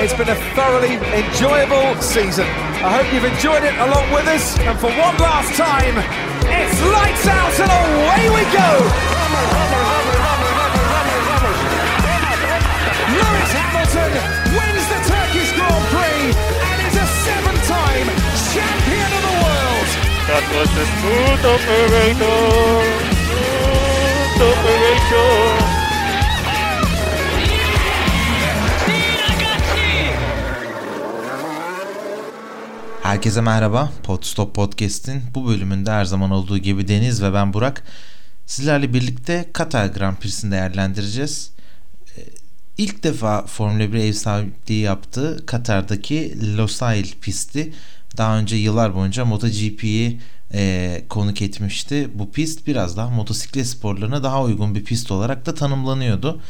It's been a thoroughly enjoyable season. I hope you've enjoyed it along with us. And for one last time, it's lights out and away we go. Lewis Hamilton wins the Turkish Grand Prix and is a seven-time champion of the world. That was a smooth operator. Smooth operator. Herkese merhaba. Podstop Podcast'in bu bölümünde her zaman olduğu gibi Deniz ve ben Burak sizlerle birlikte Katar Grand Prix'sini değerlendireceğiz. Ee, ilk defa Formula 1 ev sahipliği yaptığı Katar'daki Losail pisti daha önce yıllar boyunca MotoGP'yi e, konuk etmişti. Bu pist biraz daha motosiklet sporlarına daha uygun bir pist olarak da tanımlanıyordu.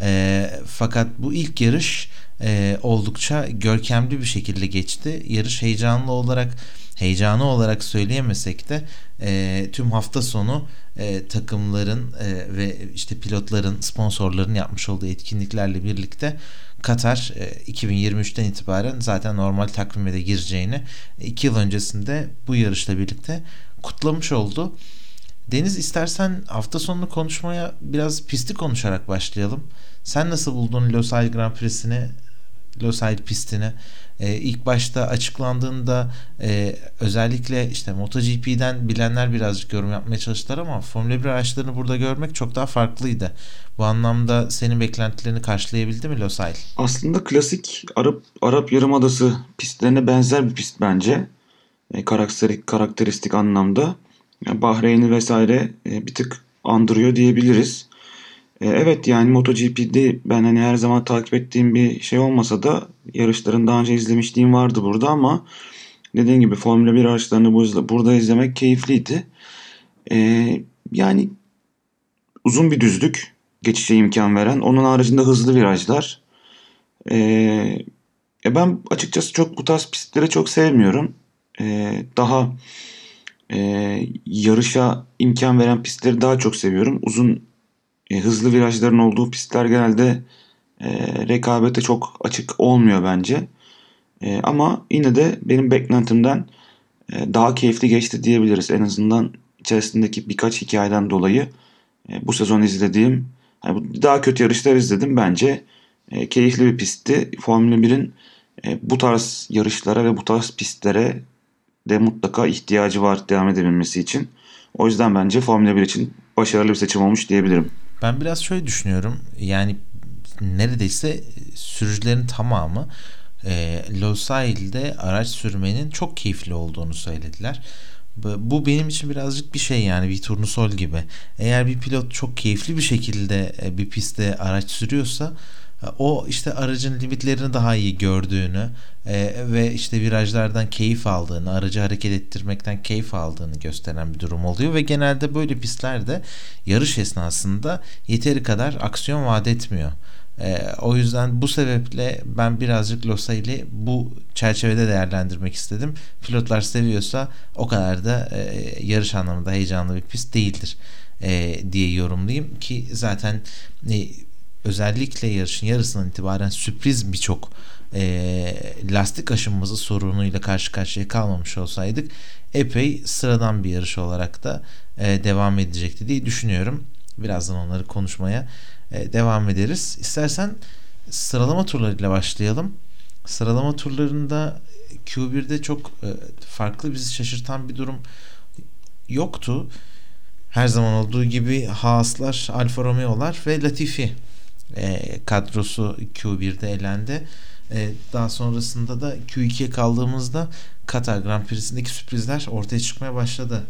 E, fakat bu ilk yarış e, oldukça görkemli bir şekilde geçti. Yarış heyecanlı olarak heyecanı olarak söyleyemesek de e, tüm hafta sonu e, takımların e, ve işte pilotların sponsorların yapmış olduğu etkinliklerle birlikte Katar e, 2023'ten itibaren zaten normal takvime de gireceğini 2 yıl öncesinde bu yarışla birlikte kutlamış oldu. Deniz istersen hafta sonunu konuşmaya biraz pisti konuşarak başlayalım. Sen nasıl buldun Losail Grand Prix'sini Losail pistini e, ilk başta açıklandığında e, özellikle işte MotoGP'den bilenler birazcık yorum yapmaya çalıştılar ama Formula 1 araçlarını burada görmek çok daha farklıydı. Bu anlamda senin beklentilerini karşılayabildi mi Losail? Aslında klasik Arap Arap Yarımadası pistlerine benzer bir pist bence. E, karakteristik karakteristik anlamda. Bahreyn'i vesaire e, bir tık andırıyor diyebiliriz. E, evet yani MotoGP'de ben hani her zaman takip ettiğim bir şey olmasa da yarışların daha önce izlemişliğim vardı burada ama dediğim gibi Formula 1 araçlarını burada izlemek keyifliydi. Ee, yani uzun bir düzlük geçişe imkan veren. Onun haricinde hızlı virajlar. Ee, ben açıkçası çok bu tarz pistleri çok sevmiyorum. Ee, daha e, yarışa imkan veren pistleri daha çok seviyorum. Uzun e, hızlı virajların olduğu pistler genelde e, rekabete çok açık olmuyor bence. E, ama yine de benim beklentimden e, daha keyifli geçti diyebiliriz. En azından içerisindeki birkaç hikayeden dolayı e, bu sezon izlediğim yani daha kötü yarışlar izledim bence. E, keyifli bir pistti. Formula 1'in e, bu tarz yarışlara ve bu tarz pistlere de mutlaka ihtiyacı var devam edebilmesi için. O yüzden bence Formula 1 için başarılı bir seçim olmuş diyebilirim. Ben biraz şöyle düşünüyorum. Yani neredeyse sürücülerin tamamı e, Losail'de araç sürmenin çok keyifli olduğunu söylediler. Bu benim için birazcık bir şey yani bir turnusol gibi. Eğer bir pilot çok keyifli bir şekilde e, bir pistte araç sürüyorsa o işte aracın limitlerini daha iyi gördüğünü e, ve işte virajlardan keyif aldığını, aracı hareket ettirmekten keyif aldığını gösteren bir durum oluyor ve genelde böyle pistlerde yarış esnasında yeteri kadar aksiyon vaat etmiyor. E, o yüzden bu sebeple ben birazcık Losail'i bu çerçevede değerlendirmek istedim. Pilotlar seviyorsa o kadar da e, yarış anlamında heyecanlı bir pist değildir e, diye yorumlayayım ki zaten e, özellikle yarışın yarısından itibaren sürpriz birçok e, lastik aşınması sorunuyla karşı karşıya kalmamış olsaydık epey sıradan bir yarış olarak da e, devam edecekti diye düşünüyorum. Birazdan onları konuşmaya e, devam ederiz. İstersen sıralama turlarıyla başlayalım. Sıralama turlarında Q1'de çok e, farklı bizi şaşırtan bir durum yoktu. Her zaman olduğu gibi Haas'lar, Alfa Romeo'lar ve Latifi e, kadrosu Q1'de elendi. E, daha sonrasında da Q2'ye kaldığımızda Katar Grand Prix'sindeki sürprizler ortaya çıkmaya başladı.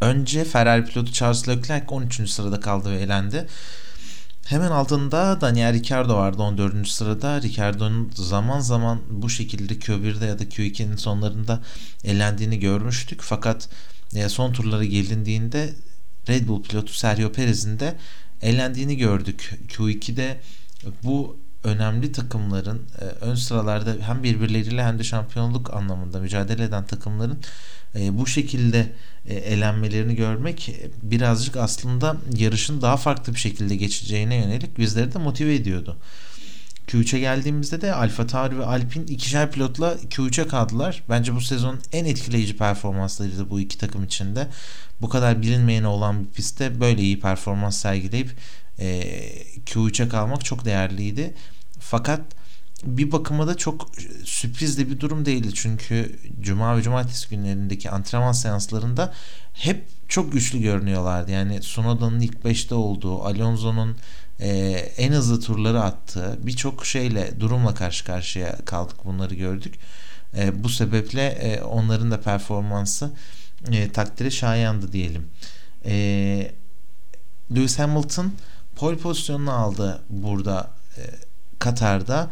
Önce Ferrari pilotu Charles Leclerc 13. sırada kaldı ve elendi. Hemen altında Daniel Ricciardo vardı 14. sırada. Ricciardo'nun zaman zaman bu şekilde Q1'de ya da Q2'nin sonlarında elendiğini görmüştük. Fakat e, son turlara gelindiğinde Red Bull pilotu Sergio Perez'in de elendiğini gördük. Q2'de bu önemli takımların e, ön sıralarda hem birbirleriyle hem de şampiyonluk anlamında mücadele eden takımların e, bu şekilde e, elenmelerini görmek birazcık aslında yarışın daha farklı bir şekilde geçeceğine yönelik bizleri de motive ediyordu. Q3'e geldiğimizde de Alfa Tauri ve Alpine ikişer pilotla Q3'e kaldılar. Bence bu sezon en etkileyici performanslarıydı bu iki takım içinde. Bu kadar bilinmeyeni olan bir pistte böyle iyi performans sergileyip e, Q3'e kalmak çok değerliydi. Fakat bir bakıma da çok sürpriz de bir durum değildi. Çünkü cuma ve cumartesi günlerindeki antrenman seanslarında hep çok güçlü görünüyorlardı. Yani Sunoda'nın ilk 5'te olduğu, Alonso'nun e, en hızlı turları attığı birçok şeyle, durumla karşı karşıya kaldık bunları gördük. E, bu sebeple e, onların da performansı e, takdire şayandı diyelim. E, Lewis Hamilton pole pozisyonunu aldı burada e, Katar'da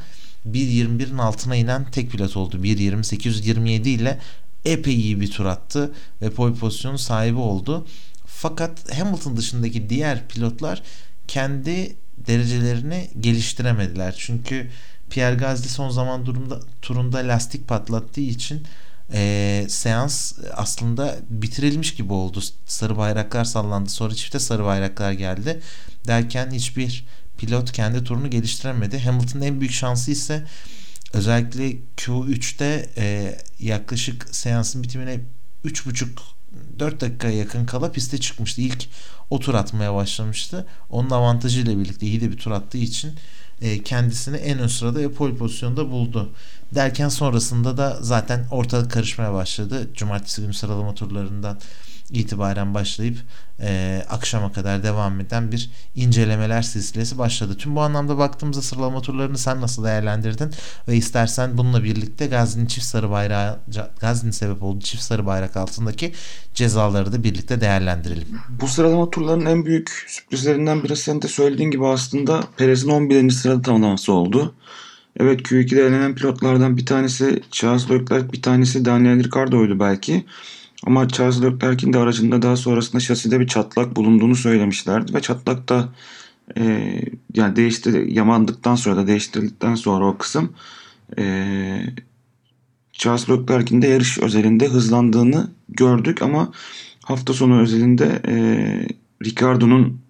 1.21'in altına inen tek pilot oldu. 1.2827 ile epey iyi bir tur attı ve pole pozisyonu sahibi oldu. Fakat Hamilton dışındaki diğer pilotlar kendi derecelerini geliştiremediler. Çünkü Pierre Gasly son zaman durumda turunda lastik patlattığı için e, seans aslında bitirilmiş gibi oldu. Sarı bayraklar sallandı. Sonra çifte sarı bayraklar geldi. Derken hiçbir pilot kendi turunu geliştiremedi. Hamilton'ın en büyük şansı ise özellikle Q3'te e, yaklaşık seansın bitimine 3,5 4 dakika yakın kala piste çıkmıştı. İlk o tur atmaya başlamıştı. Onun avantajıyla birlikte iyi de bir tur attığı için e, kendisini en ön sırada ve pole pozisyonda buldu. Derken sonrasında da zaten ortalık karışmaya başladı. Cumartesi günü sıralama turlarından itibaren başlayıp e, akşama kadar devam eden bir incelemeler silsilesi başladı. Tüm bu anlamda baktığımızda sıralama turlarını sen nasıl değerlendirdin ve istersen bununla birlikte Gazi'nin çift sarı bayrağı Gazi'nin sebep olduğu çift sarı bayrak altındaki cezaları da birlikte değerlendirelim. Bu sıralama turlarının en büyük sürprizlerinden biri senin de söylediğin gibi aslında Perez'in 11. sırada tamamlaması oldu. Evet Q2'de elenen pilotlardan bir tanesi Charles Leclerc, bir tanesi Daniel Ricciardo'ydu belki. Ama Charles Leclerc'in de aracında daha sonrasında şaside bir çatlak bulunduğunu söylemişlerdi ve çatlak da e, yani değiştir yamandıktan sonra da değiştirildikten sonra o kısım e, Charles Leclerc'in de yarış özelinde hızlandığını gördük ama hafta sonu özelinde e, Ricardo'nun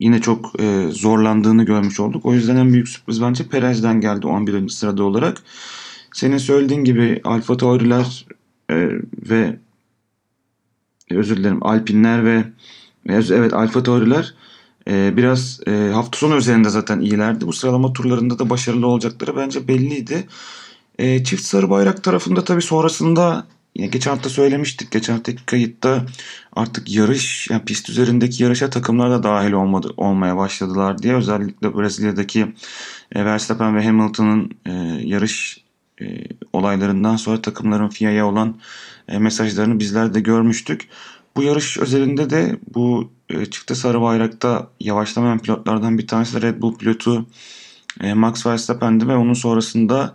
yine çok e, zorlandığını görmüş olduk. O yüzden en büyük sürpriz bence Perez'den geldi 11. sırada olarak. Senin söylediğin gibi Alfa Tauri'ler e, ve özür dilerim Alpinler ve evet Alfa Tauri'ler e, biraz e, hafta sonu üzerinde zaten iyilerdi. Bu sıralama turlarında da başarılı olacakları bence belliydi. E, çift sarı bayrak tarafında tabii sonrasında yani geçen hafta söylemiştik. Geçen haftaki kayıtta artık yarış, yani pist üzerindeki yarışa takımlar da dahil olmadı, olmaya başladılar diye. Özellikle Brezilya'daki e, Verstappen ve Hamilton'ın e, yarış e, olaylarından sonra takımların FIA'ya olan e, mesajlarını bizler de görmüştük. Bu yarış özelinde de bu e, çifte sarı bayrakta yavaşlamayan pilotlardan bir tanesi de Red Bull pilotu e, Max Verstappen'di ve onun sonrasında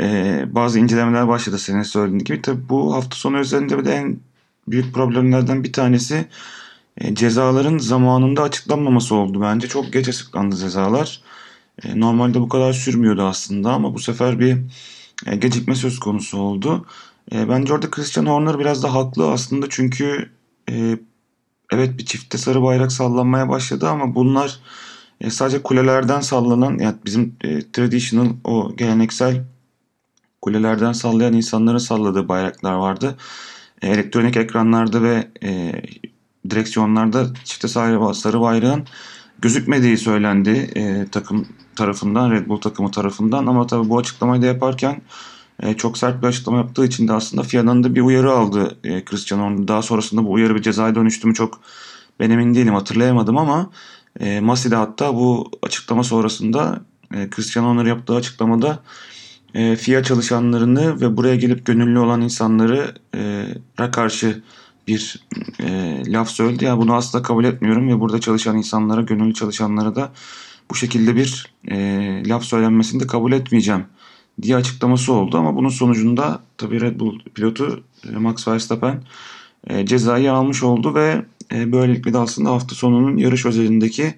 e, bazı incelemeler başladı senin söylediğin gibi. Tabi bu hafta sonu özelinde de en büyük problemlerden bir tanesi e, cezaların zamanında açıklanmaması oldu bence. Çok geç açıklandı cezalar. E, normalde bu kadar sürmüyordu aslında ama bu sefer bir gecikme söz konusu oldu. E, bence orada Christian Horner biraz da haklı aslında çünkü e, evet bir çifte sarı bayrak sallanmaya başladı ama bunlar e, sadece kulelerden sallanan yani bizim e, traditional o geleneksel kulelerden sallayan insanların salladığı bayraklar vardı. E, elektronik ekranlarda ve e, direksiyonlarda çifte sarı, sarı bayrağın gözükmediği söylendi e, takım tarafından, Red Bull takımı tarafından ama tabii bu açıklamayı da yaparken e, çok sert bir açıklama yaptığı için de aslında FIA'dan da bir uyarı aldı e, Cristiano. Daha sonrasında bu uyarı bir cezaya dönüştü mü çok ben emin değilim hatırlayamadım ama e, Masi de hatta bu açıklama sonrasında e, Cristiano Ronaldo yaptığı açıklamada e, FIA çalışanlarını ve buraya gelip gönüllü olan insanları e, karşı bir e, laf söyledi. Ya bunu asla kabul etmiyorum ve burada çalışan insanlara, gönüllü çalışanlara da bu şekilde bir e, laf söylenmesini de kabul etmeyeceğim diye açıklaması oldu. Ama bunun sonucunda tabii Red Bull pilotu e, Max Verstappen e, cezayı almış oldu ve e, böylelikle de aslında hafta sonunun yarış özelindeki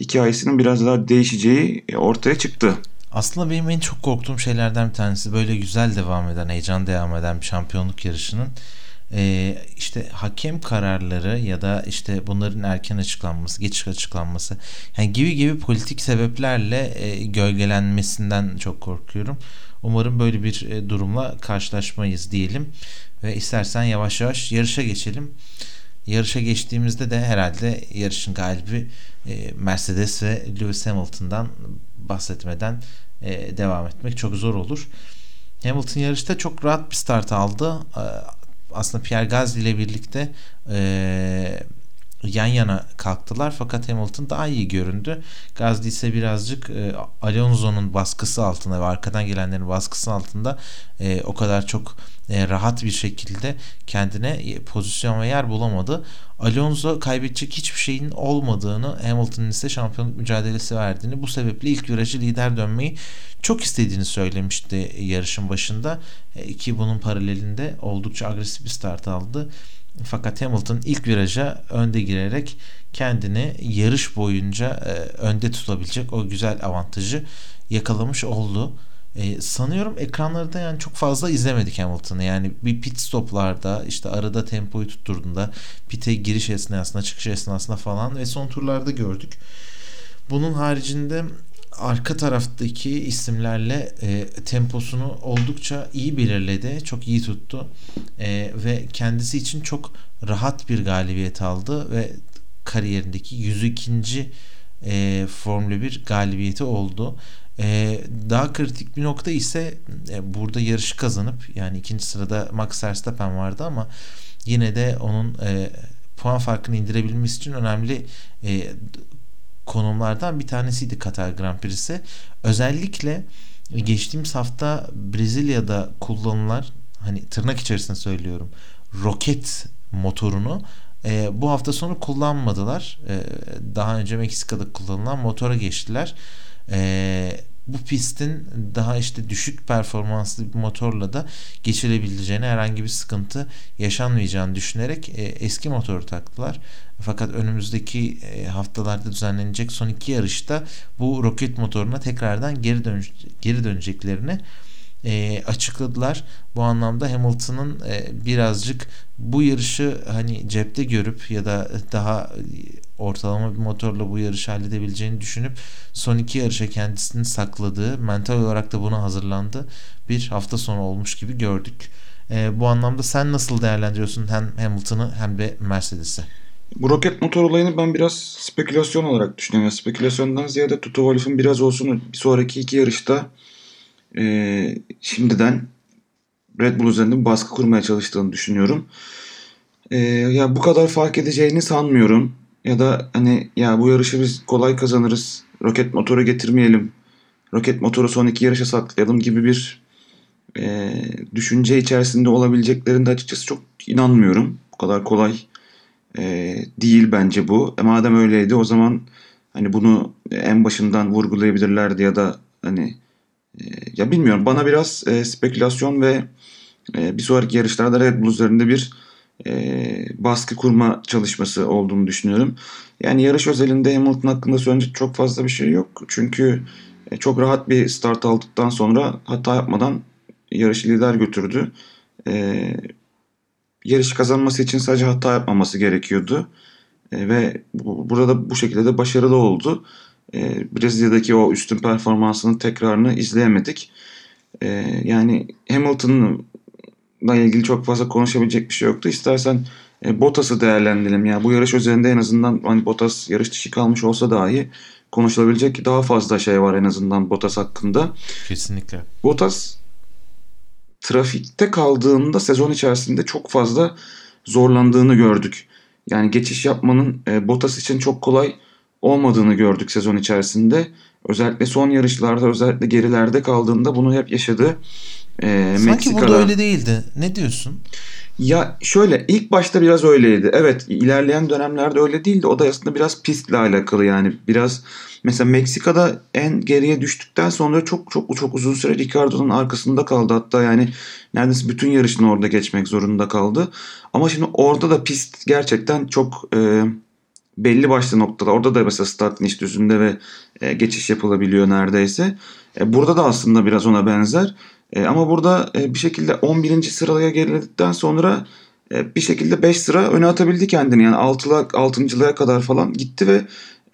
hikayesinin biraz daha değişeceği e, ortaya çıktı. Aslında benim en çok korktuğum şeylerden bir tanesi böyle güzel devam eden, heyecan devam eden bir şampiyonluk yarışının e, işte hakem kararları ya da işte bunların erken açıklanması, geç açıklanması yani gibi gibi politik sebeplerle e, gölgelenmesinden çok korkuyorum. Umarım böyle bir e, durumla karşılaşmayız diyelim ve istersen yavaş yavaş yarışa geçelim. Yarışa geçtiğimizde de herhalde yarışın galibi e, Mercedes ve Lewis Hamilton'dan bahsetmeden devam etmek çok zor olur. Hamilton yarışta çok rahat bir start aldı. Aslında Pierre Gasly ile birlikte yan yana kalktılar fakat Hamilton daha iyi göründü. Gasly ise birazcık e, Alonso'nun baskısı altında ve arkadan gelenlerin baskısı altında e, o kadar çok e, rahat bir şekilde kendine e, pozisyon ve yer bulamadı. Alonso kaybedecek hiçbir şeyin olmadığını, Hamilton'ın ise şampiyonluk mücadelesi verdiğini, bu sebeple ilk virajı lider dönmeyi çok istediğini söylemişti yarışın başında. E, ki bunun paralelinde oldukça agresif bir start aldı. Fakat Hamilton ilk viraja önde girerek kendini yarış boyunca e, önde tutabilecek o güzel avantajı yakalamış oldu. E, sanıyorum ekranlarda yani çok fazla izlemedik Hamilton'ı. Yani bir pit stoplarda işte arada tempoyu tutturduğunda pite giriş esnasında çıkış esnasında falan ve son turlarda gördük. Bunun haricinde arka taraftaki isimlerle e, temposunu oldukça iyi belirledi. Çok iyi tuttu. E, ve kendisi için çok rahat bir galibiyet aldı ve kariyerindeki 102. E, Formula 1 galibiyeti oldu. E, daha kritik bir nokta ise e, burada yarışı kazanıp yani ikinci sırada Max Verstappen vardı ama yine de onun e, puan farkını indirebilmesi için önemli e, konumlardan bir tanesiydi Katar Grand Prix'si. Özellikle geçtiğimiz hafta Brezilya'da kullanılan hani tırnak içerisinde söylüyorum roket motorunu e, bu hafta sonu kullanmadılar. E, daha önce Meksika'da kullanılan motora geçtiler. E, bu pistin daha işte düşük performanslı bir motorla da geçilebileceğini herhangi bir sıkıntı yaşanmayacağını düşünerek e, eski motoru taktılar. Fakat önümüzdeki e, haftalarda düzenlenecek son iki yarışta bu roket motoruna tekrardan geri, dön geri döneceklerini e, açıkladılar. Bu anlamda Hamilton'ın e, birazcık bu yarışı hani cepte görüp ya da daha ortalama bir motorla bu yarışı halledebileceğini düşünüp son iki yarışa kendisini sakladığı, mental olarak da buna hazırlandı bir hafta sonu olmuş gibi gördük. E, bu anlamda sen nasıl değerlendiriyorsun hem Hamilton'ı hem de Mercedes'i? Bu roket motor olayını ben biraz spekülasyon olarak düşünüyorum. Spekülasyondan ziyade Toto Wolff'un biraz olsun bir sonraki iki yarışta e, şimdiden Red Bull üzerinde baskı kurmaya çalıştığını düşünüyorum. E, ya bu kadar fark edeceğini sanmıyorum. Ya da hani ya bu yarışı biz kolay kazanırız. Roket motoru getirmeyelim. Roket motoru son iki yarışa saklayalım gibi bir e, düşünce içerisinde olabileceklerinde açıkçası çok inanmıyorum. Bu kadar kolay e, değil bence bu. E, madem öyleydi o zaman hani bunu en başından vurgulayabilirlerdi ya da hani e, ya bilmiyorum bana biraz e, spekülasyon ve e, bir sonraki yarışlarda Red Bull üzerinde bir e, baskı kurma çalışması olduğunu düşünüyorum. Yani yarış özelinde Hamilton hakkında söyleyecek çok fazla bir şey yok. Çünkü e, çok rahat bir start aldıktan sonra hata yapmadan yarışı lider götürdü. E, yarış kazanması için sadece hata yapmaması gerekiyordu. E, ve bu, burada bu şekilde de başarılı oldu. E, Brezilya'daki o üstün performansının tekrarını izleyemedik. E, yani Hamilton'la ilgili çok fazla konuşabilecek bir şey yoktu. İstersen e, Bottas'ı değerlendirelim. Yani bu yarış üzerinde en azından hani Bottas yarış dışı kalmış olsa dahi konuşulabilecek daha fazla şey var en azından Bottas hakkında. Kesinlikle. Bottas trafikte kaldığında sezon içerisinde çok fazla zorlandığını gördük. Yani geçiş yapmanın e, Bottas için çok kolay olmadığını gördük sezon içerisinde. Özellikle son yarışlarda özellikle gerilerde kaldığında bunu hep yaşadı. E, Sanki Meksika'da... burada öyle değildi. Ne diyorsun? Ya şöyle ilk başta biraz öyleydi. Evet ilerleyen dönemlerde öyle değildi. O da aslında biraz pistle alakalı yani. Biraz mesela Meksika'da en geriye düştükten sonra çok çok çok uzun süre Ricardo'nun arkasında kaldı. Hatta yani neredeyse bütün yarışını orada geçmek zorunda kaldı. Ama şimdi orada da pist gerçekten çok e, belli başlı noktada orada da mesela start iniş düzünde ve e, geçiş yapılabiliyor neredeyse. E, burada da aslında biraz ona benzer. E, ama burada e, bir şekilde 11. sıraya geldikten sonra e, bir şekilde 5 sıra öne atabildi kendini. Yani 6'la 6.lığa kadar falan gitti ve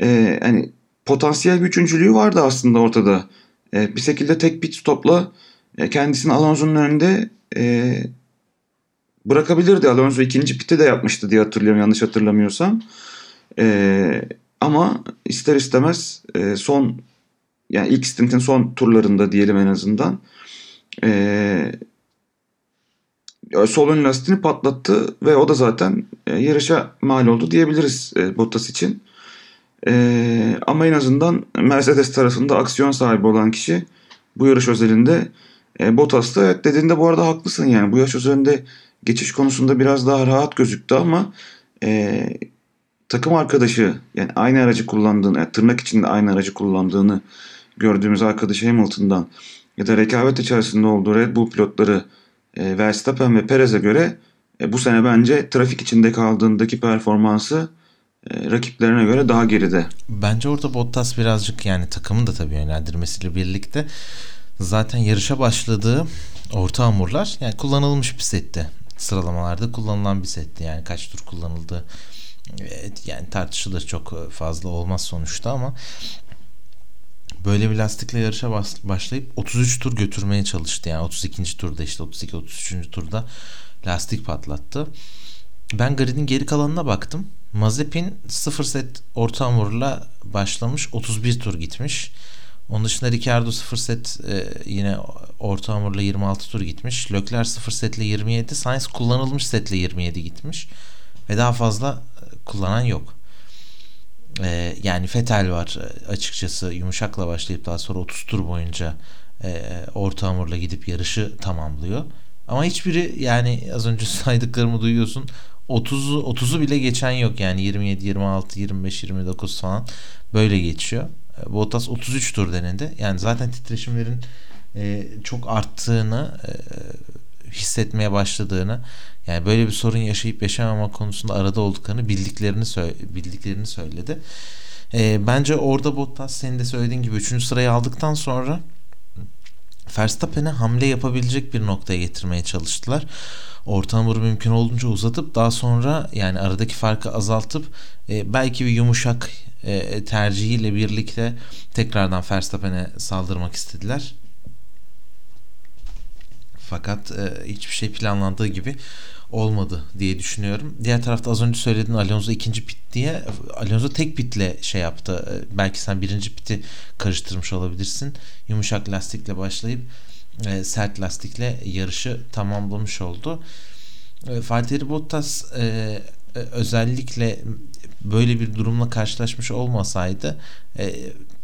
e, hani potansiyel bir üçüncülüğü vardı aslında ortada. E, bir şekilde tek pit stopla e, kendisini Alonso'nun önünde e, bırakabilirdi. Alonso ikinci piti de yapmıştı diye hatırlıyorum yanlış hatırlamıyorsam. E, ama ister istemez e, son yani ilk stintin son turlarında diyelim en azından e, sol ön lastiğini patlattı ve o da zaten e, yarışa mal oldu diyebiliriz e, Bottas için. E, ama en azından Mercedes tarafında aksiyon sahibi olan kişi bu yarış özelinde e, Bottas'ta evet dediğinde bu arada haklısın yani bu yarış özelinde geçiş konusunda biraz daha rahat gözüktü ama e, takım arkadaşı yani aynı aracı kullandığını yani tırnak içinde aynı aracı kullandığını gördüğümüz arkadaşı Hamilton'dan ya da rekabet içerisinde olduğu Red Bull pilotları e, Verstappen ve Perez'e göre e, bu sene bence trafik içinde kaldığındaki performansı e, rakiplerine göre daha geride. Bence orada Bottas birazcık yani takımın da tabii yönlendirmesiyle birlikte zaten yarışa başladığı orta hamurlar yani kullanılmış bir setti. Sıralamalarda kullanılan bir setti. Yani kaç tur kullanıldı yani tartışılır çok fazla olmaz sonuçta ama böyle bir lastikle yarışa başlayıp 33 tur götürmeye çalıştı. Yani 32. turda işte 32 33. turda lastik patlattı. Ben gridin geri kalanına baktım. Mazepin 0 set orta hamurla başlamış 31 tur gitmiş. Onun dışında Ricardo 0 set e, yine orta hamurla 26 tur gitmiş. Lökler 0 setle 27. Sainz kullanılmış setle 27 gitmiş. Ve daha fazla e, kullanan yok. E, yani Fetel var e, açıkçası yumuşakla başlayıp daha sonra 30 tur boyunca e, orta hamurla gidip yarışı tamamlıyor. Ama hiçbiri yani az önce saydıklarımı duyuyorsun 30'u 30'u bile geçen yok yani 27, 26, 25, 29 falan böyle geçiyor. E, Bottas 33 tur denedi. Yani zaten titreşimlerin e, çok arttığını e, hissetmeye başladığını yani böyle bir sorun yaşayıp yaşamama konusunda arada olduklarını bildiklerini bildiklerini söyledi. E, bence orada Bottas senin de söylediğin gibi 3. sırayı aldıktan sonra Verstappen'e hamle yapabilecek bir noktaya getirmeye çalıştılar. Orta hamuru mümkün olduğunca uzatıp daha sonra yani aradaki farkı azaltıp e, belki bir yumuşak e, tercihiyle birlikte tekrardan Verstappen'e saldırmak istediler. Fakat e, hiçbir şey planlandığı gibi olmadı diye düşünüyorum. Diğer tarafta az önce söylediğin Alonso ikinci pit diye Alonso tek pitle şey yaptı. E, belki sen birinci piti karıştırmış olabilirsin. Yumuşak lastikle başlayıp e, sert lastikle yarışı tamamlamış oldu. E, Valtteri Bottas e, e özellikle böyle bir durumla karşılaşmış olmasaydı e,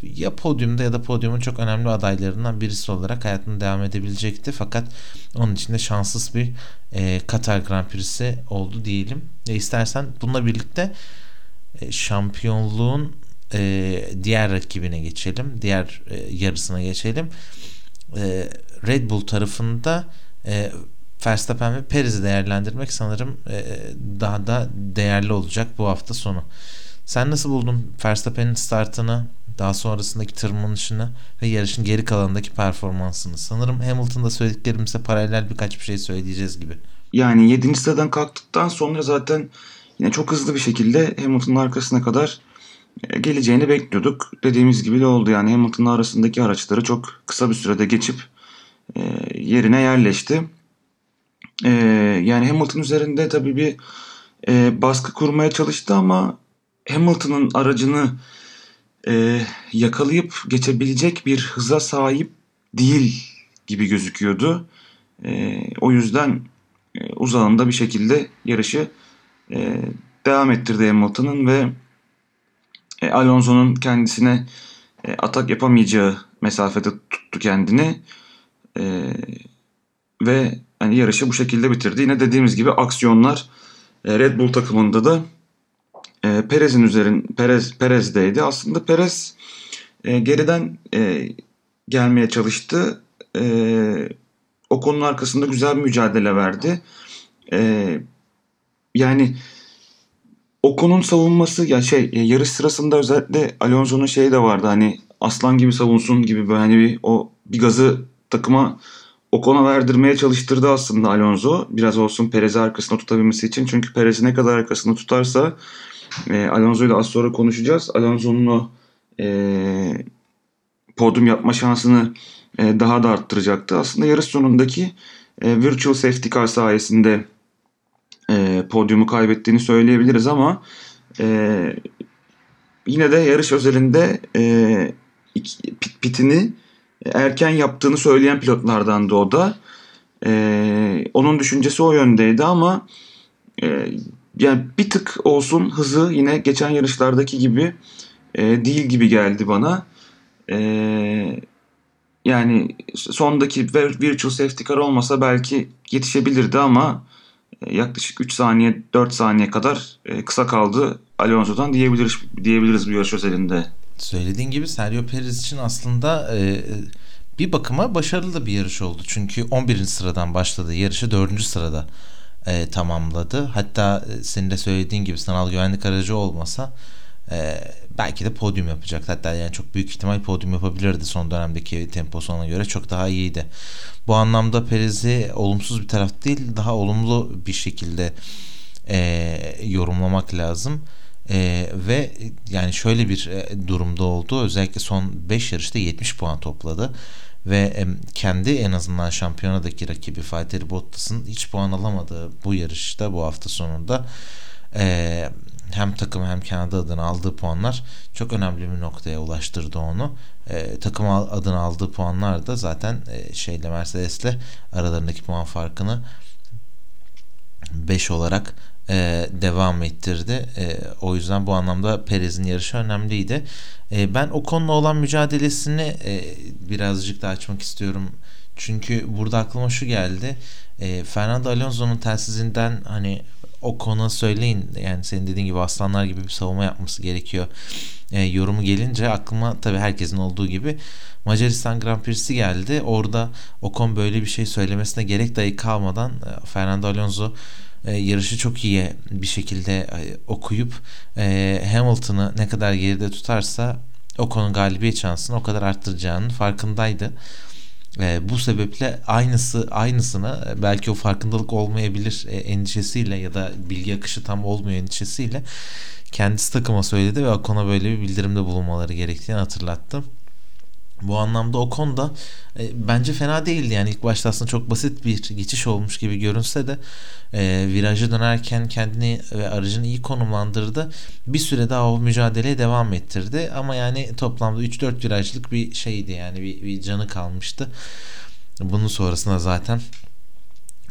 ya podyumda ya da podyumun çok önemli adaylarından birisi olarak hayatını devam edebilecekti. Fakat onun için de şanssız bir e, Katar Grand Prix'si oldu diyelim. E, istersen bununla birlikte e, şampiyonluğun e, diğer rakibine geçelim. Diğer e, yarısına geçelim. E, Red Bull tarafında e, Verstappen ve Perez'i değerlendirmek sanırım e, daha da değerli olacak bu hafta sonu. Sen nasıl buldun Verstappen'in startını, daha sonrasındaki tırmanışını ve yarışın geri kalanındaki performansını? Sanırım Hamilton'da söylediklerimize paralel birkaç bir şey söyleyeceğiz gibi. Yani 7. sıradan kalktıktan sonra zaten yine çok hızlı bir şekilde Hamilton'ın arkasına kadar e, geleceğini bekliyorduk. Dediğimiz gibi de oldu yani Hamilton'ın arasındaki araçları çok kısa bir sürede geçip e, yerine yerleşti. E, yani Hamilton üzerinde tabii bir baskı kurmaya çalıştı ama Hamilton'ın aracını e, yakalayıp geçebilecek bir hıza sahip değil gibi gözüküyordu. E, o yüzden e, uzağında bir şekilde yarışı e, devam ettirdi Hamilton'ın ve e, Alonso'nun kendisine e, atak yapamayacağı mesafede tuttu kendini. E, ve hani yarışı bu şekilde bitirdi. Yine dediğimiz gibi aksiyonlar e, Red Bull takımında da e, Perez'in üzerin Perez Perez'deydi. Aslında Perez e, geriden e, gelmeye çalıştı. E, o konunun arkasında güzel bir mücadele verdi. E, yani Ocon'un savunması ya şey e, yarış sırasında özellikle Alonso'nun şeyi de vardı hani aslan gibi savunsun gibi böyle hani bir o bir gazı takıma Ocon'a verdirmeye çalıştırdı aslında Alonso. Biraz olsun Perez'i arkasında tutabilmesi için. Çünkü Perez'i ne kadar arkasında tutarsa e, Alonso'yu da az sonra konuşacağız. Alonso'nun o e, podyum yapma şansını e, daha da arttıracaktı. Aslında yarış sonundaki e, virtual safety car sayesinde e, podyumu kaybettiğini söyleyebiliriz ama e, yine de yarış özelinde e, pit, pitini erken yaptığını söyleyen pilotlardan da o da. E, onun düşüncesi o yöndeydi ama e, yani bir tık olsun hızı yine geçen yarışlardaki gibi e, değil gibi geldi bana. E, yani sondaki virtual safety car olmasa belki yetişebilirdi ama e, yaklaşık 3 saniye 4 saniye kadar e, kısa kaldı Alonso'dan diyebiliriz diyebiliriz bu yarış özelinde. Söylediğin gibi Sergio Perez için aslında e, bir bakıma başarılı da bir yarış oldu. Çünkü 11. sıradan başladı. Yarışı 4. sırada e, tamamladı. Hatta e, senin de söylediğin gibi sanal güvenlik aracı olmasa e, belki de podyum yapacaktı. Hatta yani çok büyük ihtimal podyum yapabilirdi son dönemdeki temposuna göre. Çok daha iyiydi. Bu anlamda Perez'i olumsuz bir taraf değil daha olumlu bir şekilde e, yorumlamak lazım. Ee, ve yani şöyle bir e, durumda oldu. Özellikle son 5 yarışta 70 puan topladı. Ve kendi en azından şampiyonadaki rakibi Valtteri Bottas'ın hiç puan alamadığı bu yarışta bu hafta sonunda e, hem takım hem kendi adına aldığı puanlar çok önemli bir noktaya ulaştırdı onu. E, takım adına aldığı puanlar da zaten e, şeyle Mercedes'le aralarındaki puan farkını 5 olarak e, devam ettirdi. E, o yüzden bu anlamda Perez'in yarışı önemliydi. E, ben o konuda olan mücadelesini e, birazcık da açmak istiyorum. Çünkü burada aklıma şu geldi. E, Fernando Alonso'nun telsizinden hani o konu söyleyin yani senin dediğin gibi aslanlar gibi bir savunma yapması gerekiyor e, yorumu gelince aklıma tabii herkesin olduğu gibi Macaristan Grand Prix'si geldi. Orada Ocon böyle bir şey söylemesine gerek dahi kalmadan e, Fernando Alonso e, yarışı çok iyi bir şekilde e, okuyup e, Hamilton'ı ne kadar geride tutarsa Ocon'un galibiyet şansını o kadar arttıracağının farkındaydı. E, bu sebeple aynısı aynısını belki o farkındalık olmayabilir e, endişesiyle ya da bilgi akışı tam olmuyor endişesiyle kendisi takıma söyledi ve Ocon'a böyle bir bildirimde bulunmaları gerektiğini hatırlattım. Bu anlamda o konuda e, bence fena değildi. Yani ilk başta aslında çok basit bir geçiş olmuş gibi görünse de e, virajı dönerken kendini ve aracını iyi konumlandırdı. Bir süre daha o mücadeleye devam ettirdi. Ama yani toplamda 3-4 virajlık bir şeydi yani bir, bir canı kalmıştı. Bunun sonrasında zaten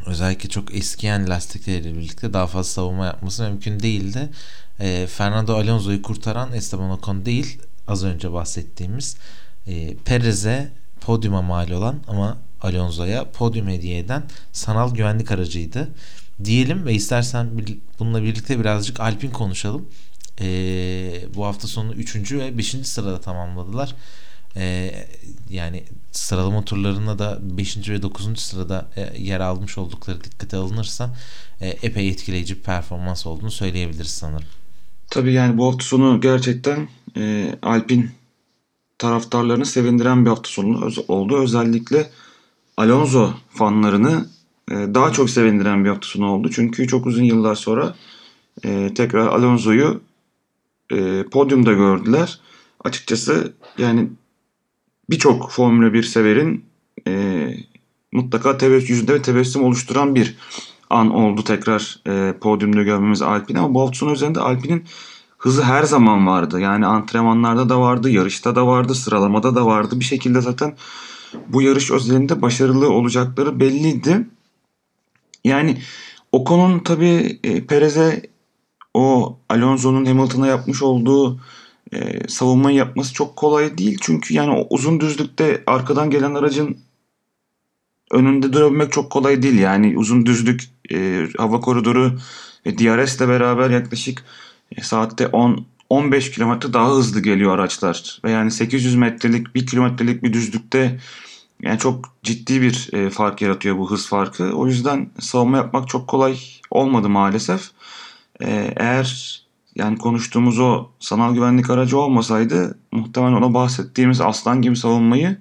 özellikle çok eskiyen lastikleriyle birlikte daha fazla savunma yapması mümkün değildi. E, Fernando Alonso'yu kurtaran Esteban Ocon değil az önce bahsettiğimiz e, Perez'e podyuma mal olan ama Alonso'ya podyum hediye eden sanal güvenlik aracıydı. Diyelim ve istersen bununla birlikte birazcık Alpin konuşalım. E, bu hafta sonu 3. ve 5. sırada tamamladılar. E, yani sıralama turlarında da 5. ve 9. sırada e, yer almış oldukları dikkate alınırsa e, epey etkileyici bir performans olduğunu söyleyebiliriz sanırım. Tabii yani bu hafta sonu gerçekten e, Alpin taraftarlarını sevindiren bir hafta sonu oldu. Özellikle Alonso fanlarını e, daha çok sevindiren bir hafta sonu oldu. Çünkü çok uzun yıllar sonra e, tekrar Alonso'yu e, podyumda gördüler. Açıkçası yani birçok Formula 1 severin mutlaka tebessüm, yüzünde tebessüm oluşturan bir an oldu tekrar e, podyumda görmemiz Alpine ama bu hafta sonu üzerinde Alpine'in hızı her zaman vardı. Yani antrenmanlarda da vardı, yarışta da vardı, sıralamada da vardı. Bir şekilde zaten bu yarış özelinde başarılı olacakları belliydi. Yani Ocon'un tabii e, Perez'e o Alonso'nun Hamilton'a yapmış olduğu e, savunmayı yapması çok kolay değil. Çünkü yani o uzun düzlükte arkadan gelen aracın önünde durabilmek çok kolay değil. Yani uzun düzlük e, hava koridoru ve DRS ile beraber yaklaşık e, saatte 10 15 kilometre daha hızlı geliyor araçlar. Ve yani 800 metrelik 1 kilometrelik bir düzlükte yani çok ciddi bir e, fark yaratıyor bu hız farkı. O yüzden savunma yapmak çok kolay olmadı maalesef. E, eğer yani konuştuğumuz o sanal güvenlik aracı olmasaydı muhtemelen ona bahsettiğimiz aslan gibi savunmayı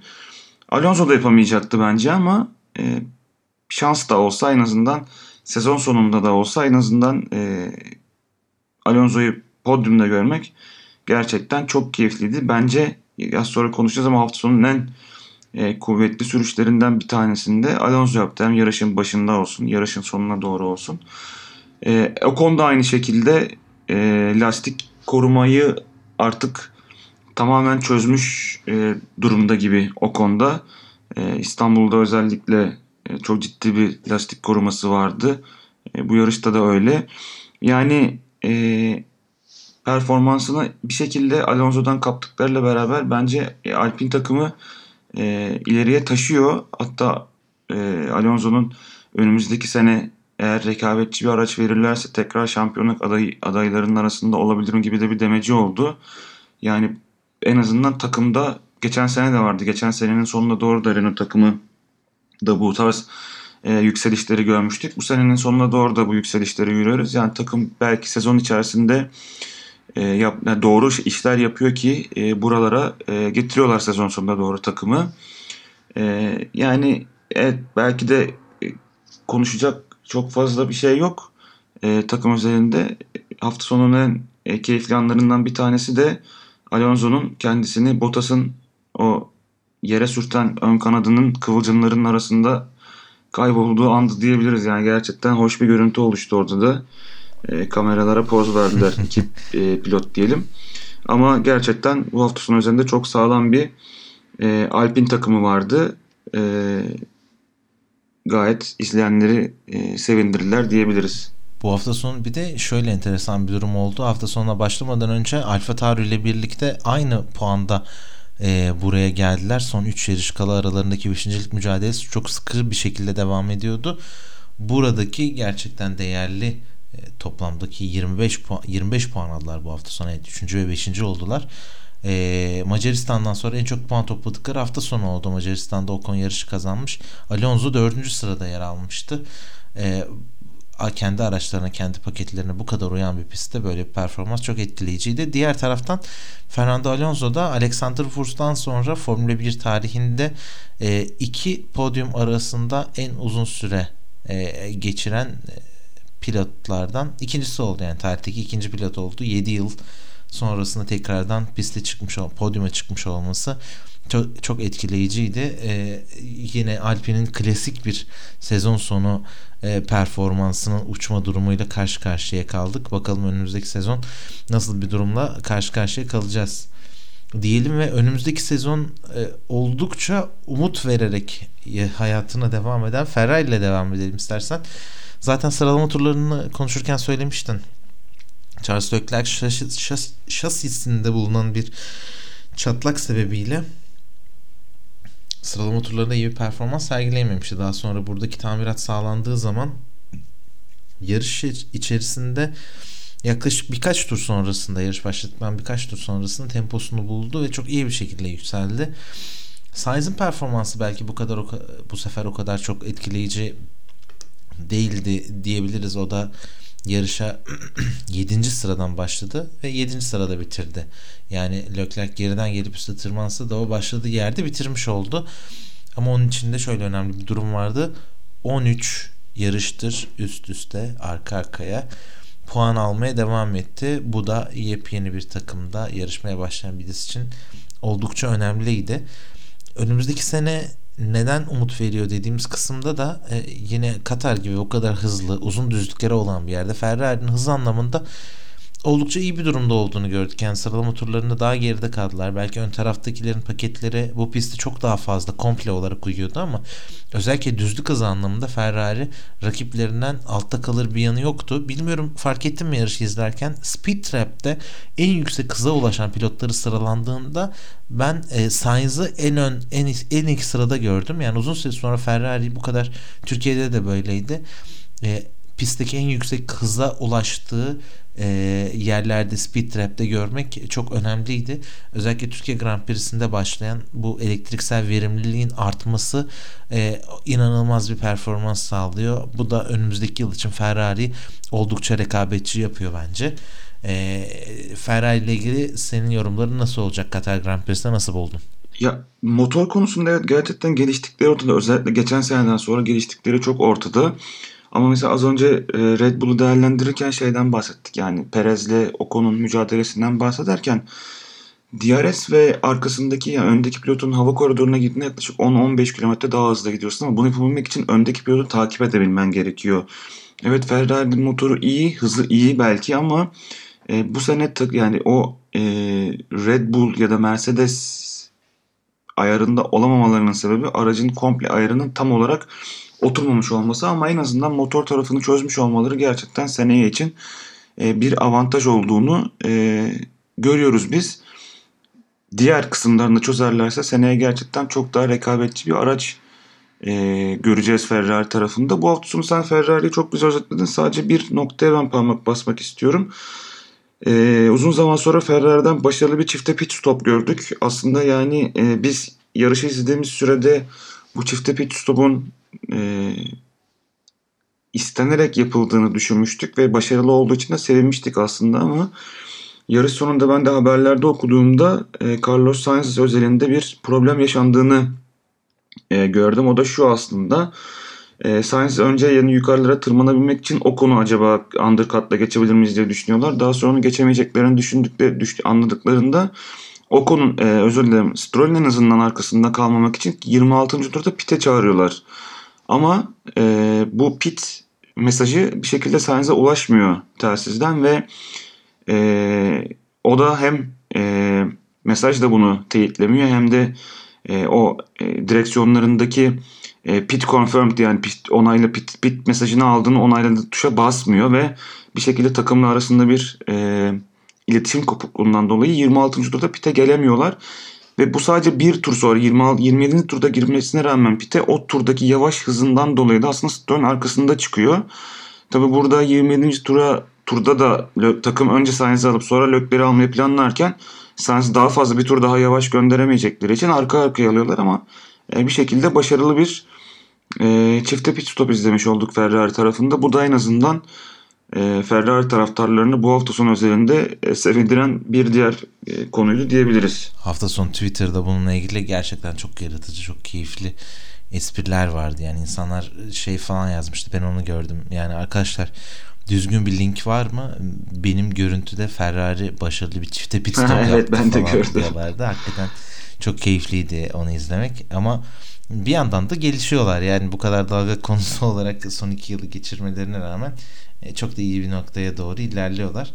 Alonso da yapamayacaktı bence ama e, şans da olsa en azından sezon sonunda da olsa en azından e, Alonso'yu podyumda görmek gerçekten çok keyifliydi. Bence az sonra konuşacağız ama hafta sonunun en e, kuvvetli sürüşlerinden bir tanesinde Alonso yaptı. Hem yarışın başında olsun, yarışın sonuna doğru olsun. E, Ocon da aynı şekilde e, lastik korumayı artık tamamen çözmüş e, durumda gibi Ocon'da. E, İstanbul'da özellikle e, çok ciddi bir lastik koruması vardı. E, bu yarışta da öyle. Yani e, performansını bir şekilde Alonso'dan kaptıklarıyla beraber bence e, Alpine takımı e, ileriye taşıyor. Hatta e, Alonso'nun önümüzdeki sene eğer rekabetçi bir araç verirlerse tekrar şampiyonluk aday, adaylarının arasında olabilirim gibi de bir demeci oldu. Yani en azından takımda geçen sene de vardı. Geçen senenin sonunda doğru da Renault takımı da bu tarz e, yükselişleri görmüştük. Bu senenin sonuna doğru da bu yükselişleri görüyoruz. Yani takım belki sezon içerisinde e, yap, doğru işler yapıyor ki e, buralara e, getiriyorlar sezon sonunda doğru takımı. E, yani evet belki de e, konuşacak çok fazla bir şey yok e, takım üzerinde. Hafta sonunun en e, keyifli anlarından bir tanesi de Alonso'nun kendisini Bottas'ın o yere sürten ön kanadının kıvılcımlarının arasında kaybolduğu andı diyebiliriz. Yani gerçekten hoş bir görüntü oluştu orada da. E, kameralara poz verdiler iki e, pilot diyelim. Ama gerçekten bu hafta sonu üzerinde çok sağlam bir e, Alpin takımı vardı. E, gayet izleyenleri e, sevindirdiler diyebiliriz. Bu hafta sonu bir de şöyle enteresan bir durum oldu. Hafta sonuna başlamadan önce Alfa Tauri ile birlikte aynı puanda e, buraya geldiler. Son 3 yarış kala aralarındaki 5. mücadelesi çok sıkı bir şekilde devam ediyordu. Buradaki gerçekten değerli e, toplamdaki 25 puan 25 puan aldılar bu hafta sonu. Evet, 3. ve 5. oldular. E, Macaristan'dan sonra en çok puan topladıkları hafta sonu oldu. Macaristan'da Ocon yarışı kazanmış. Alonso 4. sırada yer almıştı. E, kendi araçlarına, kendi paketlerine bu kadar uyan bir pistte böyle bir performans çok etkileyiciydi. Diğer taraftan Fernando Alonso da Alexander Wurst'tan sonra Formula 1 tarihinde e, iki podyum arasında en uzun süre e, geçiren e, pilotlardan ikincisi oldu. Yani tarihteki ikinci pilot oldu. 7 yıl sonrasında tekrardan piste çıkmış, podyuma çıkmış olması çok, çok etkileyiciydi. Ee, yine Alpine'in klasik bir sezon sonu e, performansının uçma durumuyla karşı karşıya kaldık. Bakalım önümüzdeki sezon nasıl bir durumla karşı karşıya kalacağız diyelim ve önümüzdeki sezon e, oldukça umut vererek e, hayatına devam eden Ferrari ile devam edelim istersen. Zaten sıralama turlarını konuşurken söylemiştin. Charles Leclerc şas, şas, şasisinde bulunan bir çatlak sebebiyle sıralama turlarında iyi bir performans sergileyememişti. Daha sonra buradaki tamirat sağlandığı zaman yarış içerisinde yaklaşık birkaç tur sonrasında yarış başladıktan birkaç tur sonrasında temposunu buldu ve çok iyi bir şekilde yükseldi. Sainz'in performansı belki bu kadar bu sefer o kadar çok etkileyici değildi diyebiliriz. O da yarışa 7. sıradan başladı ve 7. sırada bitirdi. Yani Leclerc geriden gelip üstte tırmansa da o başladığı yerde bitirmiş oldu. Ama onun içinde şöyle önemli bir durum vardı. 13 yarıştır üst üste arka arkaya puan almaya devam etti. Bu da yepyeni bir takımda yarışmaya başlayan birisi için oldukça önemliydi. Önümüzdeki sene neden umut veriyor dediğimiz kısımda da e, yine Katar gibi o kadar hızlı uzun düzlükleri olan bir yerde Ferrari'nin hız anlamında oldukça iyi bir durumda olduğunu gördük. Yani sıralama turlarında daha geride kaldılar. Belki ön taraftakilerin paketleri bu pisti çok daha fazla komple olarak uyuyordu ama özellikle düzlük hızı anlamında Ferrari rakiplerinden altta kalır bir yanı yoktu. Bilmiyorum fark ettim mi yarışı izlerken Speed Trap'te en yüksek hıza ulaşan pilotları sıralandığında ben e, Sainz'ı en ön en, en ilk sırada gördüm. Yani uzun süre sonra Ferrari bu kadar Türkiye'de de böyleydi. E, pistteki en yüksek hıza ulaştığı e, yerlerde speed trap'te görmek çok önemliydi. Özellikle Türkiye Grand Prix'sinde başlayan bu elektriksel verimliliğin artması e, inanılmaz bir performans sağlıyor. Bu da önümüzdeki yıl için Ferrari oldukça rekabetçi yapıyor bence. E, Ferrari ile ilgili senin yorumların nasıl olacak? Katar Grand Prix'sinde nasıl buldun? Ya motor konusunda evet gerçekten geliştikleri ortada. Özellikle geçen seneden sonra geliştikleri çok ortada. Ama mesela az önce e, Red Bull'u değerlendirirken şeyden bahsettik. Yani Perez'le Ocon'un mücadelesinden bahsederken DRS ve arkasındaki yani öndeki pilotun hava koridoruna gittiğinde yaklaşık 10-15 km daha hızlı gidiyorsun ama bunu yapabilmek için öndeki pilotu takip edebilmen gerekiyor. Evet Ferrari'nin motoru iyi, hızı iyi belki ama e, bu sene yani o e, Red Bull ya da Mercedes ayarında olamamalarının sebebi aracın komple ayarının tam olarak oturmamış olması ama en azından motor tarafını çözmüş olmaları gerçekten seneye için e, bir avantaj olduğunu e, görüyoruz biz. Diğer kısımlarını çözerlerse seneye gerçekten çok daha rekabetçi bir araç e, göreceğiz Ferrari tarafında. Bu hafta sonu sen Ferrari'yi çok güzel özetledin. Sadece bir noktaya ben parmak basmak istiyorum. Ee, uzun zaman sonra Ferrari'den başarılı bir çifte pit stop gördük. Aslında yani e, biz yarışı izlediğimiz sürede bu çifte pit stop'un e, istenerek yapıldığını düşünmüştük ve başarılı olduğu için de sevinmiştik aslında ama yarış sonunda ben de haberlerde okuduğumda e, Carlos Sainz özelinde bir problem yaşandığını e, gördüm. O da şu aslında. E, Sainz önce yani yukarılara tırmanabilmek için o konu acaba undercut'la geçebilir miyiz diye düşünüyorlar. Daha sonra onu geçemeyeceklerini düşündükleri, düş, anladıklarında Ocon'un e, özür dilerim Stroll'ün en azından arkasında kalmamak için 26. turda pite çağırıyorlar. Ama e, bu pit mesajı bir şekilde Sainz'e ulaşmıyor telsizden ve e, o da hem e, mesaj da bunu teyitlemiyor hem de e, o e, direksiyonlarındaki e, pit confirmed yani pit onayla pit, pit mesajını aldığını onayladığı tuşa basmıyor ve bir şekilde takımla arasında bir e, iletişim kopukluğundan dolayı 26. turda pite gelemiyorlar. Ve bu sadece bir tur sonra 26, 27. turda girmesine rağmen pite o turdaki yavaş hızından dolayı da aslında Stroll'ün arkasında çıkıyor. Tabi burada 27. tura turda da takım önce Sainz'i alıp sonra Lökler'i almayı planlarken Sainz daha fazla bir tur daha yavaş gönderemeyecekleri için arka arkaya alıyorlar ama e, bir şekilde başarılı bir e, çifte pit stop izlemiş olduk Ferrari tarafında. Bu da en azından e, Ferrari taraftarlarını bu hafta sonu özelinde e, sevindiren bir diğer e, konuydu diyebiliriz. Hafta sonu Twitter'da bununla ilgili gerçekten çok yaratıcı, çok keyifli espriler vardı. Yani insanlar şey falan yazmıştı. Ben onu gördüm. Yani arkadaşlar düzgün bir link var mı? Benim görüntüde Ferrari başarılı bir çifte pit stop evet, yaptı ben de gördüm. diyorlardı. Hakikaten çok keyifliydi onu izlemek ama bir yandan da gelişiyorlar. Yani bu kadar dalga konusu olarak son iki yılı geçirmelerine rağmen e, çok da iyi bir noktaya doğru ilerliyorlar.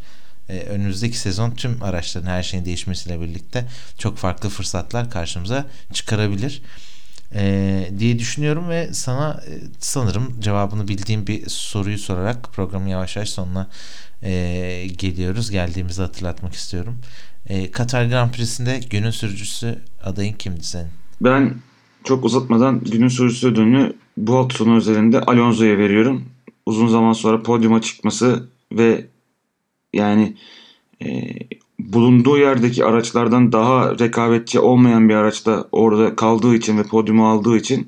E, önümüzdeki sezon tüm araçların her şeyin değişmesiyle birlikte çok farklı fırsatlar karşımıza çıkarabilir e, diye düşünüyorum ve sana sanırım cevabını bildiğim bir soruyu sorarak programı yavaş yavaş sonuna geliyoruz. Geldiğimizi hatırlatmak istiyorum. Katar Grand Prix'sinde günün sürücüsü adayın kimdi senin? Ben çok uzatmadan günün sürücüsü ödülünü bu hafta sonu üzerinde Alonso'ya veriyorum. Uzun zaman sonra podyuma çıkması ve yani e, bulunduğu yerdeki araçlardan daha rekabetçi olmayan bir araçta orada kaldığı için ve podyumu aldığı için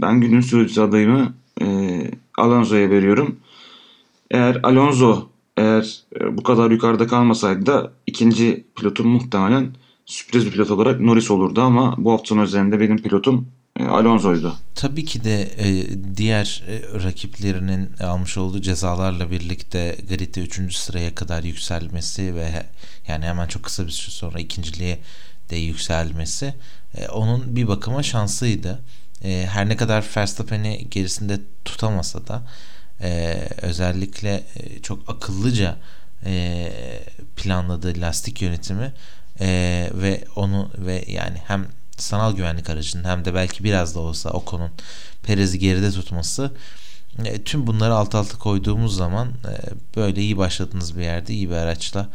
ben günün sürücüsü adayımı e, Alonso'ya veriyorum. Eğer Alonso eğer e, bu kadar yukarıda kalmasaydı da ikinci pilotum muhtemelen sürpriz bir pilot olarak Norris olurdu ama bu hafta sonu üzerinde benim pilotum e, Alonso'ydu. Tabii ki de e, diğer e, rakiplerinin almış olduğu cezalarla birlikte gridde 3. sıraya kadar yükselmesi ve yani hemen çok kısa bir süre sonra ikinciliğe de yükselmesi onun bir bakıma şansıydı. Her ne kadar Verstappen'i gerisinde tutamasa da özellikle çok akıllıca planladığı lastik yönetimi e, ve onu ve yani hem sanal güvenlik aracının hem de belki biraz da olsa Ocon'un Perez'i geride tutması e, tüm bunları alt alta koyduğumuz zaman e, böyle iyi başladığınız bir yerde iyi bir araçla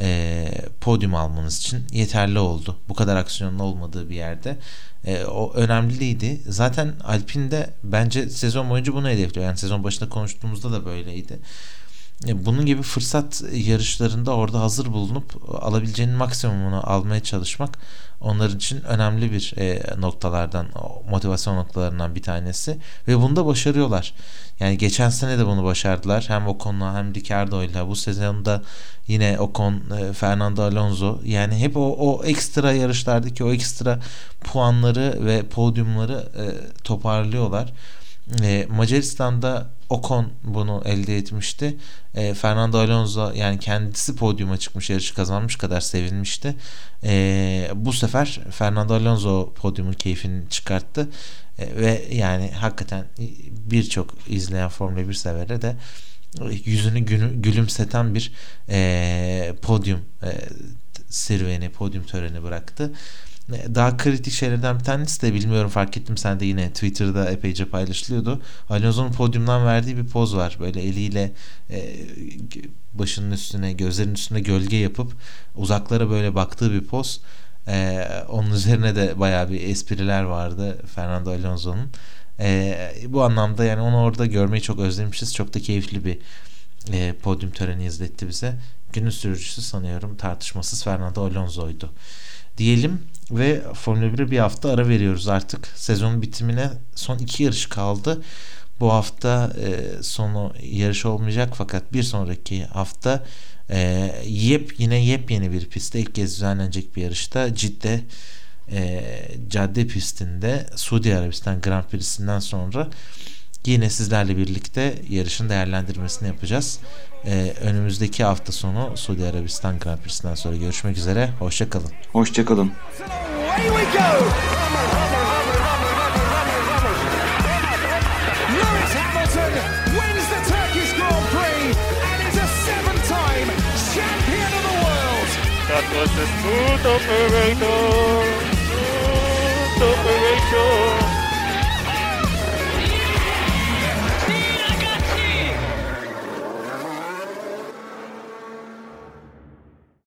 e, podyum almanız için yeterli oldu. Bu kadar aksiyonlu olmadığı bir yerde e, o önemliydi. Zaten Alpine de bence sezon boyunca bunu hedefliyor. Yani sezon başında konuştuğumuzda da böyleydi. Bunun gibi fırsat yarışlarında orada hazır bulunup alabileceğinin maksimumunu almaya çalışmak onlar için önemli bir e, noktalardan motivasyon noktalarından bir tanesi ve bunu da başarıyorlar. Yani geçen sene de bunu başardılar. Hem Ocon'la hem Ricardo'yla bu sezonda yine Ocon, e, Fernando Alonso yani hep o, o ekstra yarışlardaki o ekstra puanları ve podyumları e, toparlıyorlar. E, Macaristan'da Ocon bunu elde etmişti. E, Fernando Alonso yani kendisi podyuma çıkmış yarışı kazanmış kadar sevinmişti. E, bu sefer Fernando Alonso podyumun keyfini çıkarttı. E, ve yani hakikaten birçok izleyen Formula 1 severe de yüzünü gülümseten bir e, podyum e, serüveni, podyum töreni bıraktı daha kritik şeylerden bir tanesi de bilmiyorum fark ettim sen de yine Twitter'da epeyce paylaşılıyordu. Alonso'nun podyumdan verdiği bir poz var. Böyle eliyle e, başının üstüne gözlerinin üstüne gölge yapıp uzaklara böyle baktığı bir poz. E, onun üzerine de bayağı bir espriler vardı Fernando Alonso'nun. E, bu anlamda yani onu orada görmeyi çok özlemişiz. Çok da keyifli bir e, podyum töreni izletti bize. Günün sürücüsü sanıyorum tartışmasız Fernando Alonso'ydu diyelim ve Formula 1'e bir hafta ara veriyoruz artık. Sezonun bitimine son iki yarış kaldı. Bu hafta e, sonu yarış olmayacak fakat bir sonraki hafta e, yep yine yepyeni bir pistte ilk kez düzenlenecek bir yarışta Cidde e, cadde pistinde Suudi Arabistan Grand Prix'sinden sonra yine sizlerle birlikte yarışın değerlendirmesini yapacağız. Ee, önümüzdeki hafta sonu Suudi Arabistan Grand Prix'sinden sonra görüşmek üzere. Hoşçakalın. Hoşçakalın. That was the smooth operator.